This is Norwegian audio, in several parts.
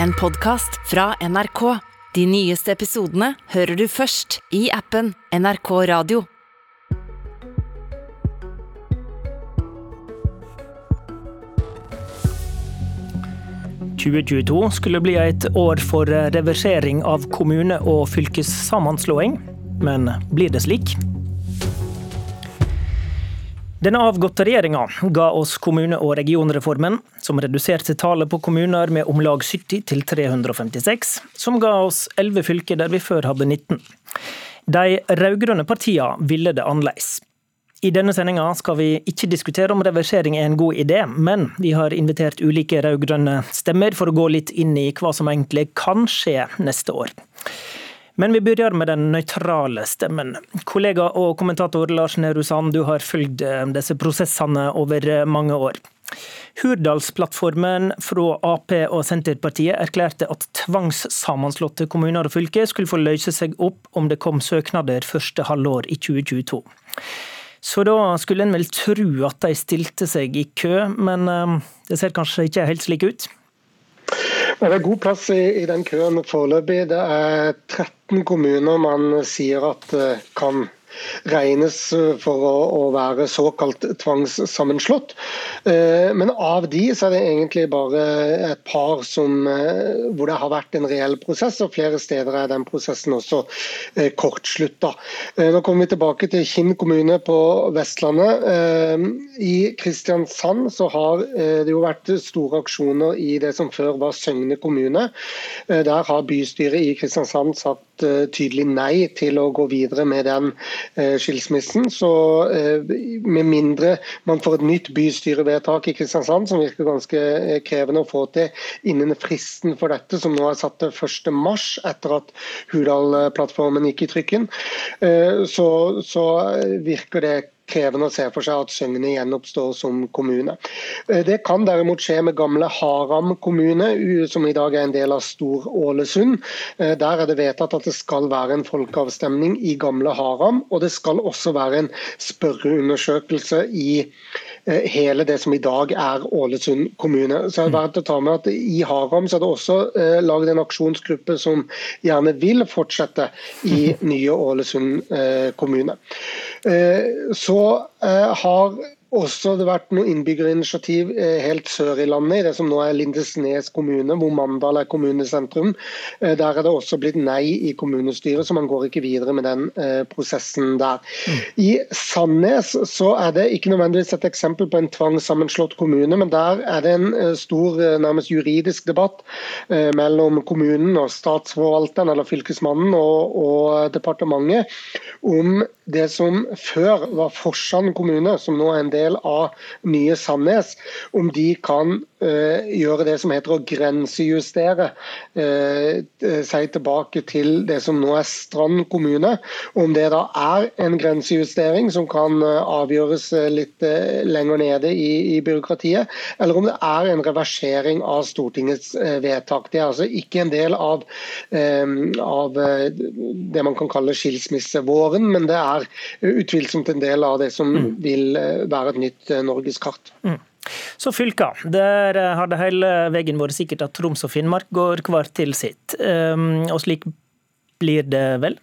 en podkast fra NRK. De nyeste episodene hører du først i appen NRK Radio. «2022 skulle bli et år for reversering av kommune- og fylkessammenslåing, men blir det slik? Den avgåtte regjeringa ga oss kommune- og regionreformen, som reduserte tallet på kommuner med om lag 70 til 356, som ga oss 11 fylker der vi før hadde 19. De rød-grønne partiene ville det annerledes. I denne sendinga skal vi ikke diskutere om reversering er en god idé, men vi har invitert ulike rød-grønne stemmer for å gå litt inn i hva som egentlig kan skje neste år. Men vi begynner med den nøytrale stemmen. Kollega og kommentator Lars Nehru Sand, du har fulgt eh, disse prosessene over eh, mange år. Hurdalsplattformen fra Ap og Senterpartiet erklærte at tvangssammenslåtte kommuner og fylker skulle få løse seg opp om det kom søknader første halvår i 2022. Så da skulle en vel tro at de stilte seg i kø, men eh, det ser kanskje ikke helt slik ut? Det er god plass i, i den køen foreløpig. Det er 13 kommuner man sier at eh, kan regnes for å, å være såkalt tvangssammenslått. Eh, men av de så er det egentlig bare et par som, eh, hvor det har vært en reell prosess, og flere steder er den prosessen også eh, kortslutta. Nå kommer vi tilbake til Kinn kommune på Vestlandet. I Kristiansand så har det jo vært store aksjoner i det som før var Søgne kommune. Der har bystyret i Kristiansand sagt tydelig nei til å gå videre med den Eh, skilsmissen. Så eh, med mindre man får et nytt bystyrevedtak i Kristiansand, som virker ganske eh, krevende å få til innen fristen for dette, som nå er satt til 1.3 etter at Hurdal-plattformen gikk i trykken, så, så virker det krevende å se for seg at Søgne gjenoppstår som kommune. Eh, det kan derimot skje med gamle Haram kommune, som i dag er en del av Stor-Ålesund. Eh, der er det vedtatt at det skal være en folkeavstemning i gamle Haram, og det skal også være en spørreundersøkelse i eh, hele det som i dag er Ålesund kommune. Så er det verdt å ta med at I Haram så er det også eh, laget en aksjonsgruppe som gjerne vil fortsette i nye Ålesund eh, kommune. Eh, så eh, har også det vært noe innbyggerinitiativ eh, helt sør i landet, i det som nå er Lindesnes kommune, hvor Mandal er kommunesentrum. Eh, der er det også blitt nei i kommunestyret, så man går ikke videre med den eh, prosessen der. Mm. I Sandnes så er det ikke nødvendigvis et eksempel på en tvangssammenslått kommune, men der er det en stor nærmest juridisk debatt mellom kommunen og statsforvalteren eller fylkesmannen og, og departementet om det som før var Forsand kommune, som nå er en del del av nye Sandnes, om de kan gjøre det som heter å grensejustere uh, seg tilbake til det som nå er Strand kommune. Om det da er en grensejustering som kan avgjøres litt lenger nede i, i, byråkratiet, eller om det er en reversering av Stortingets vedtak. Det er altså ikke en del av, av det man kan kalle skilsmissevåren, men det er utvilsomt en del av det som mm. vil være et nytt eh, norgeskart. Mm. Så fylka. Der har det hele veien vært sikkert at Troms og Finnmark går hver til sitt. Um, og slik blir det vel?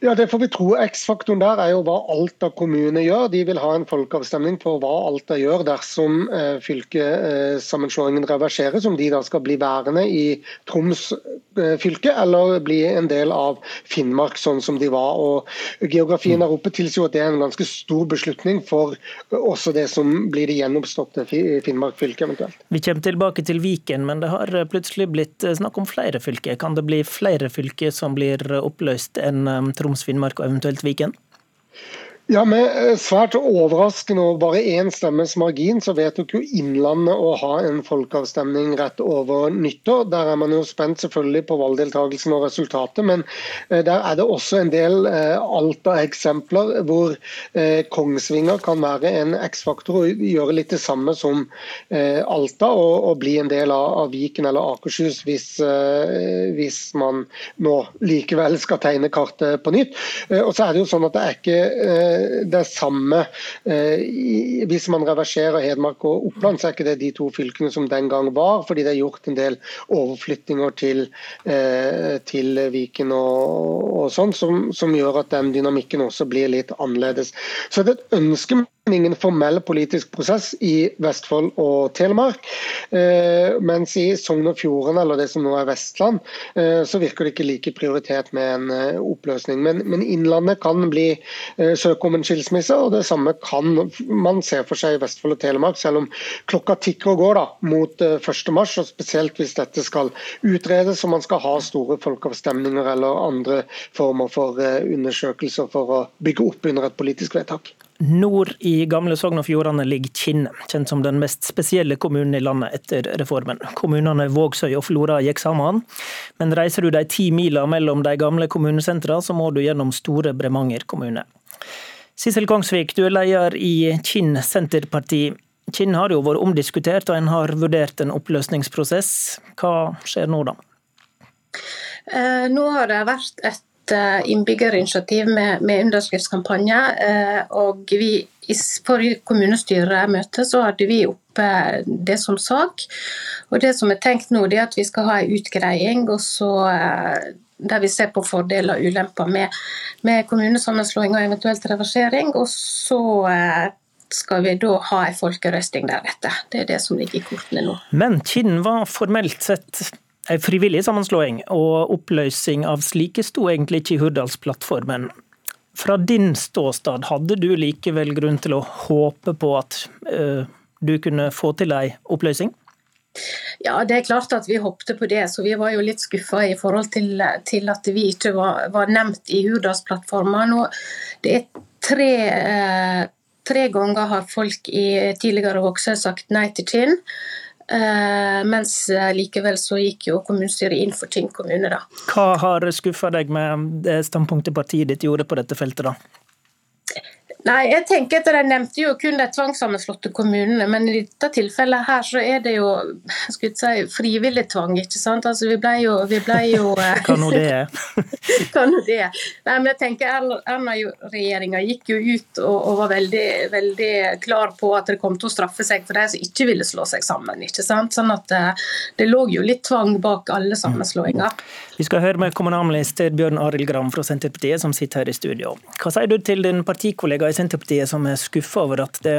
Ja, Det får vi tro. X-faktoren der er jo hva Alta kommune gjør. De vil ha en folkeavstemning på hva Alta gjør dersom eh, fylkesammenslåingen reverseres, om de da skal bli værende i Troms eh, fylke eller bli en del av Finnmark, sånn som de var. Og Geografien der oppe tilsier at det er en ganske stor beslutning for også det som blir det gjenoppståtte Finnmark fylke eventuelt. Vi kommer tilbake til Viken, men det har plutselig blitt snakk om flere fylker. Kan det bli flere fylker som blir oppløst enn Troms? Troms, Finnmark og eventuelt Viken? Ja, Med eh, svært overraskende og bare én stemmes margin, så vedtok jo Innlandet å ha en folkeavstemning rett over nyttår. Der er man jo spent selvfølgelig på valgdeltakelsen og resultatet, men eh, der er det også en del eh, Alta-eksempler hvor Kongsvinger kan være en X-faktor og gjøre litt det samme som Alta, og, bli en del av, Viken eller Akershus hvis, hvis man nå likevel skal tegne kartet på nytt. Og så er det jo sånn at det er ikke det samme. Hvis man reverserer Hedmark og Oppland, så er ikke det de to fylkene som den gang var, fordi det er gjort en del overflyttinger til, til Viken og, og sånn, som, som, gjør at den dynamikken også blir litt annerledes. Så det er et ønske ingen formell politisk prosess i Vestfold og Telemark. Eh, mens i Sogn og Fjordane, eller det som nå er Vestland, eh, så virker det ikke like prioritet med en eh, oppløsning. Men, men Innlandet kan bli søke om en skilsmisse, og det samme kan man se for seg i Vestfold og Telemark, selv om klokka tikker og går da, mot 1.3, og spesielt hvis dette skal utredes og man skal ha store folkeavstemninger eller andre former for undersøkelser for å bygge opp under et politisk vedtak. Nord i gamle Sogn og Fjordane ligger Kinn, kjent som den mest spesielle kommunen i landet etter reformen. Kommunene Vågsøy og Flora gikk sammen, men reiser du de ti mila mellom de gamle kommunesentra, så må du gjennom store Bremanger kommune. Sissel Kongsvik, du er leder i Kinn Senterparti. Kinn har jo vært omdiskutert, og en har vurdert en oppløsningsprosess. Hva skjer nå, da? Eh, nå har det vært et Eh, innbyggerinitiativ med, med underskriftskampanje. Eh, og vi, I forrige kommunestyremøte så hadde vi oppe det som sak. Og det som er tenkt nå, det er at vi skal ha en utgreiing og så, eh, der vi ser på fordeler og ulemper med, med kommunesammenslåing og eventuelt reversering. Og så skal vi da ha en folkerøsting deretter. Det er det som ligger i kortene nå. Men Kinn var formelt sett frivillig sammenslåing og oppløsning av slike sto egentlig ikke i Hurdalsplattformen. Fra din ståstad, hadde du likevel grunn til å håpe på at uh, du kunne få til ei oppløsning? Ja, det er klart at vi håpte på det, så vi var jo litt skuffa i forhold til, til, at vi ikke var, var nevnt i Hurdalsplattformen. Det er tre, eh, tre ganger har folk i tidligere Vågsøy sagt nei til Kinn. Uh, mens uh, likevel så gikk jo kommunestyret inn for Tinn kommune, da. Hva har skuffa deg med det standpunktet partiet ditt gjorde på dette feltet, da? Nei, jeg tenker at De nevnte jo kun de tvangssammenslåtte kommunene, men i dette tilfellet her så er det jo si, frivillig tvang. ikke sant? Altså Vi ble jo, vi ble jo Hva nå det er? Hva nå det er. Nei, men jeg tenker Erna-regjeringa gikk jo ut og, og, var veldig, veldig klar på at det kom til å straffe seg for de som ikke ville slå seg sammen. ikke sant? Sånn at det, eh, det lå jo litt tvang bak alle sammenslåinger. Vi skal høre med kommunalminister Bjørn Arild Gram fra Senterpartiet, som sitter her i studio. Hva sier du til din partikollega i Senterpartiet som er skuffa over at det,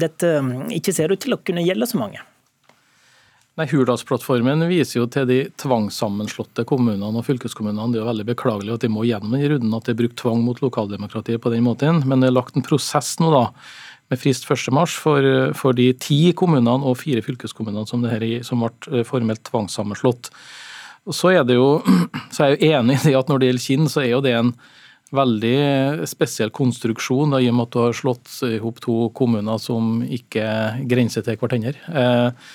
dette ikke ser ut til å kunne gjelde så mange? Nei, Hurdalsplattformen viser jo til de tvangssammenslåtte kommunene og fylkeskommunene. Det er jo veldig beklagelig at de må gjennom den runden, at det er brukt tvang mot lokaldemokratiet på den måten. Men det er lagt en prosess nå da, med frist 1.3 for, for de ti kommunene og fire fylkeskommunene som, det her, som ble formelt tvangssammenslått. Så er, jo, så er jeg enig i at når det gjelder Kinn, så er jo det en veldig spesiell konstruksjon, da, i og med at du har slått i hop to kommuner som ikke grenser til hverandre. Eh,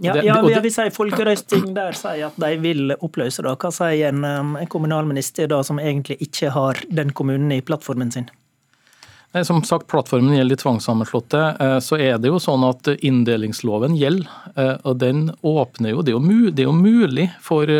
ja, ja, det, ei folkerøsting der sier at de vil oppløse det, hva sier en, um, en kommunalminister da som egentlig ikke har den kommunen i plattformen sin? Nei, som sagt, Plattformen gjelder de tvangssammenslåtte. Eh, så er det jo sånn at inndelingsloven gjelder. Eh, og den åpner jo Det er jo mulig for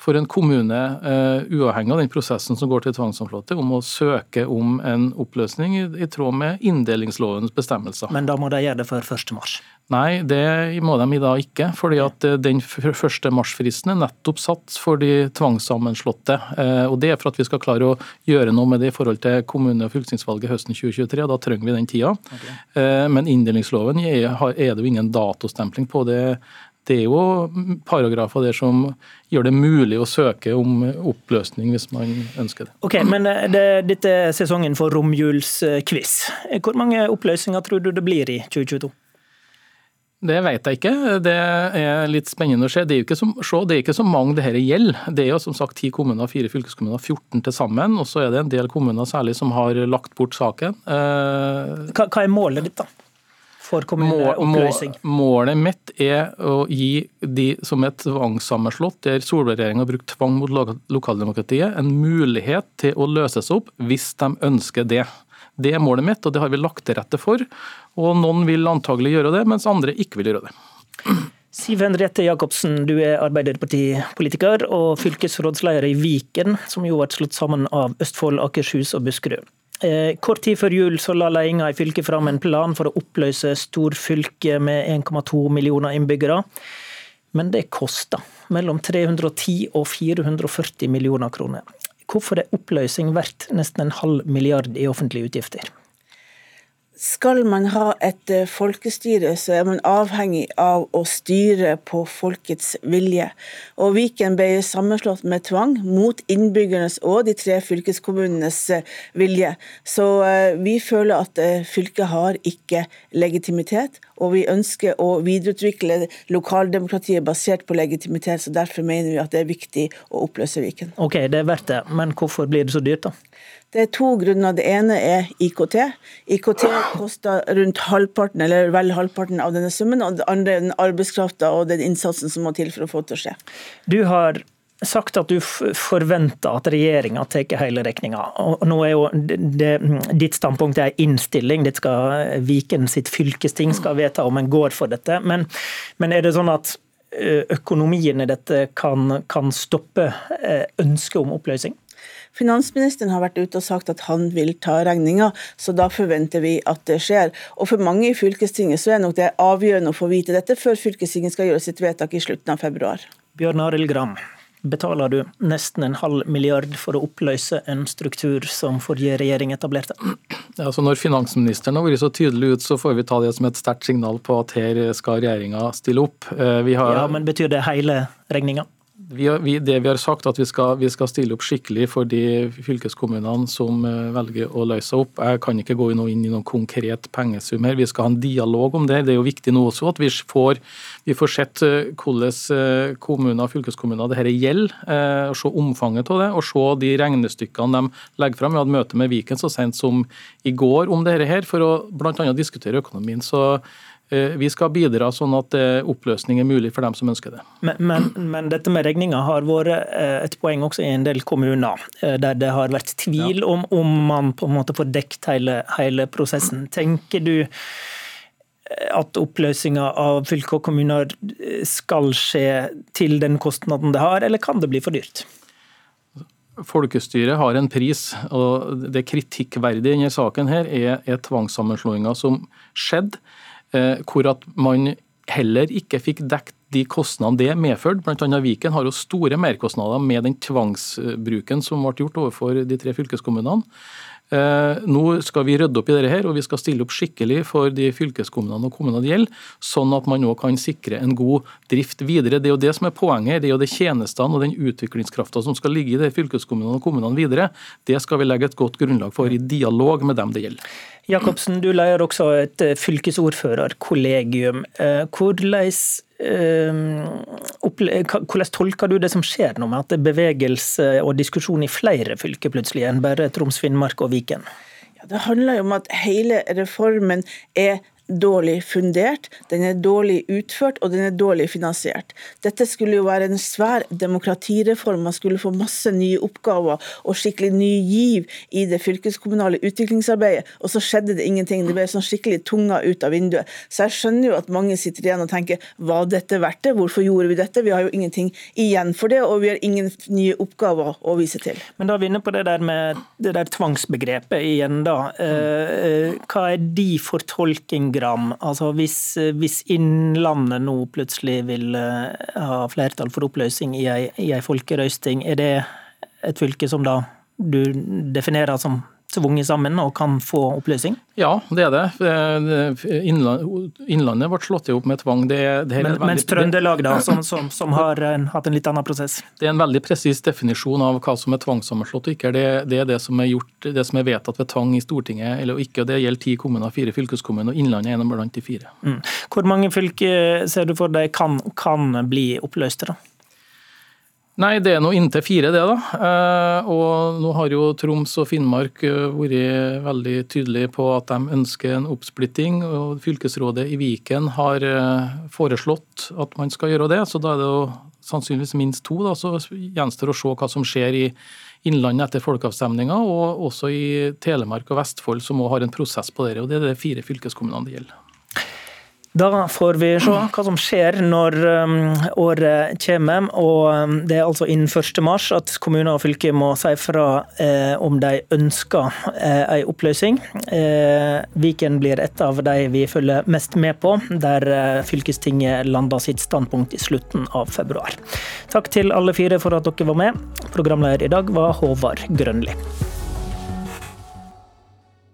for en kommune, uh, uavhengig av den prosessen som går til tvangssammenslåtte, om å søke om en oppløsning i, i tråd med inndelingslovens bestemmelser. Men da må de gjøre det før 1. mars? Nei, det må de i dag ikke. fordi at eh, den 1. mars-fristen er nettopp satt for de tvangssammenslåtte. Uh, og Det er for at vi skal klare å gjøre noe med det i forhold til kommune- og fylkestingsvalget høsten 2023. og Da trenger vi den tida. Okay. Men inndelingsloven er, er det jo ingen datostempling på. det det er jo paragrafer der som gjør det mulig å søke om oppløsning hvis man ønsker det. Ok, men eh, det, Dette er sesongen for romjulsquiz. Hvor mange oppløsninger tror du det blir i 2022? Det vet jeg ikke. Det er litt spennende å se. Det er jo ikke så, se, det er ikke så mange det dette gjelder. Det er jo som sagt ti kommuner, fire fylkeskommuner, 14 til sammen. Og så er det en del kommuner særlig som har lagt bort saken. Eh, hva, hva er målet ditt, da? For kommuneoppløsning? Målet mitt er å gi de som er tvangssammenslått, der Solberg-regjeringa har brukt tvang mot lokaldemokratiet, en mulighet til å løse seg opp hvis de ønsker det. Det er målet mitt, og det har vi lagt til rette for. Og Noen vil antagelig gjøre det, mens andre ikke vil gjøre det. Siv Henriette Jacobsen, du er Arbeiderpartipolitiker og fylkesrådsleder i Viken, som jo ble slått sammen av Østfold, Akershus og Buskerud. Eh, kort tid før jul så la ledelsen i fylket fram en plan for å oppløse storfylket med 1,2 millioner innbyggere. Men det koster mellom 310 og 440 millioner kroner. Hvorfor er oppløsning verdt nesten en halv milliard i offentlige utgifter? Skal man ha et eh, folkestyre, så er man avhengig av å styre på folkets vilje. Og Viken ble sammenslått med tvang, mot innbyggernes og de tre fylkeskommunenes eh, vilje. Så eh, vi føler at fylket har ikke legitimitet, og vi ønsker å videreutvikle lokaldemokratiet basert på legitimitet. så Derfor mener vi at det er viktig å oppløse Viken. Ok, det er verdt det, men hvorfor blir det så dyrt, da? Det er to grunner. Det ene er IKT. IKT koster rundt halvparten eller vel halvparten av denne summen. Og det andre er den arbeidskrafta og den innsatsen som må til for å få det til å skje. Du har sagt at du forventer at regjeringa tar hele regninga. Nå er jo det, ditt standpunkt er innstilling. ditt skal Viken sitt fylkesting skal vedta om en går for dette. Men, men er det sånn at økonomien i dette kan, kan stoppe ønsket om oppløsning? Finansministeren har vært ute og sagt at han vil ta regninga, så da forventer vi at det skjer. Og for mange i fylkestinget så er nok det avgjørende å få vite dette før fylkestinget skal gjøre sitt vedtak i slutten av februar. Bjørn Arild Gram, betaler du nesten en halv milliard for å oppløse en struktur som forrige regjering etablerte? Ja, altså når finansministeren har vært så tydelig ut, så får vi ta det som et sterkt signal på at her skal regjeringa stille opp. Eh, har... Ja, Men betyr det hele regninga? Vi har, vi, det vi har sagt, at vi skal, vi skal, stille opp skikkelig for de fylkeskommunene som eh, velger å løse seg opp. Jeg kan ikke gå inn, i noen konkret pengesum her. Vi skal ha en dialog om det. Det er jo viktig nå også at vi får, vi får sett eh, hvordan eh, kommuner og fylkeskommuner dette gjelder. og Se omfanget av det, og se de regnestykkene de legger fram. Vi hadde møte med Viken så sent som i går om dette her, for å bl.a. diskutere økonomien. så vi skal bidra sånn at eh, oppløsning er mulig for dem som ønsker det. Men, men, men dette med regninga har vært eh, et poeng også i en del kommuner, der det har vært tvil om om man på en måte får dekt hele, hele prosessen. Tenker du at oppløsninga av fylker og kommuner skal skje til den kostnaden det har, eller kan det bli for dyrt? Folkestyret har en pris, og det kritikkverdige i denne saken her er, er tvangssammenslåinga som skjedde Eh, hvor at man heller ikke fikk dekt de kostnadene det medførte. Bl.a. Viken har jo store merkostnader med den tvangsbruken som ble gjort overfor de tre fylkeskommunene. Eh, nå skal vi rydde opp i dette her, og vi skal stille opp skikkelig for de fylkeskommunene og kommunene det gjelder, sånn at man nå kan sikre en god drift videre. Det er jo det som er poenget. Det er jo det tjenestene og den utviklingskrafta som skal ligge i de fylkeskommunene og kommunene videre. Det skal vi legge et godt grunnlag for i dialog med dem det gjelder. Jacobsen, du leder også et eh, fylkesordførerkollegium. Eh, eh, hvordan tolker du det som skjer nå, med at det er bevegelse og diskusjon i flere fylker plutselig enn bare Troms, Finnmark og Viken? Ja, det handler jo om at hele reformen er dårlig fundert, den er dårlig utført og den er dårlig finansiert. Dette skulle jo være en svær demokratireform, man skulle få masse nye oppgaver og skikkelig ny giv i det fylkeskommunale utviklingsarbeidet, og så skjedde det ingenting. Det ble sånn skikkelig tunga ut av vinduet. Så jeg skjønner jo at mange sitter igjen og tenker var dette verdt det, hvorfor gjorde vi dette? Vi har jo ingenting igjen for det, og vi har ingen nye oppgaver å vise til. Men da er vi inne på det der med det der tvangsbegrepet igjen, da. Eh, eh, hva er de fortolkningene program. Altså hvis, hvis Innlandet nå plutselig vil eh, ha flertall for oppløsning i ei, folkerøysting, er det et fylke som da du definerer som tvunget sammen og kan få oppløsning? Ja, det er det. Innlandet ble slått ihop med tvang. Det, det Men, veldig, mens Trøndelag, da, som, som, som har en, hatt en litt annen prosess? Det er en veldig presis definisjon av hva som er tvangssammenslått og ikke. Det, det er det som er gjort, det som er vedtatt ved tvang i Stortinget eller ikke. og Det gjelder ti kommuner, fire fylkeskommuner, og Innlandet er en blant de fire. Mm. Hvor mange fylker ser du for deg kan, kan bli oppløste? da? Nei, det er nå inntil fire, det. da. Eh, og nå har jo Troms og Finnmark eh, vært veldig tydelige på at de ønsker en oppsplitting. og Fylkesrådet i Viken har eh, foreslått at man skal gjøre det. Så da er det jo sannsynligvis minst to. da, Så gjenstår å se hva som skjer i Innlandet etter folkeavstemninga, og også i Telemark og Vestfold, som òg har en prosess på det. og Det er de fire fylkeskommunene det gjelder. Da får vi se hva som skjer når um, året kommer. og um, Det er altså innen 1. mars at kommuner og fylker må si fra eh, om de ønsker eh, en oppløsning. Eh, Viken blir et av de vi følger mest med på, der fylkestinget landa sitt standpunkt i slutten av februar. Takk til alle fire for at dere var med. Programleder i dag var Håvard Grønli.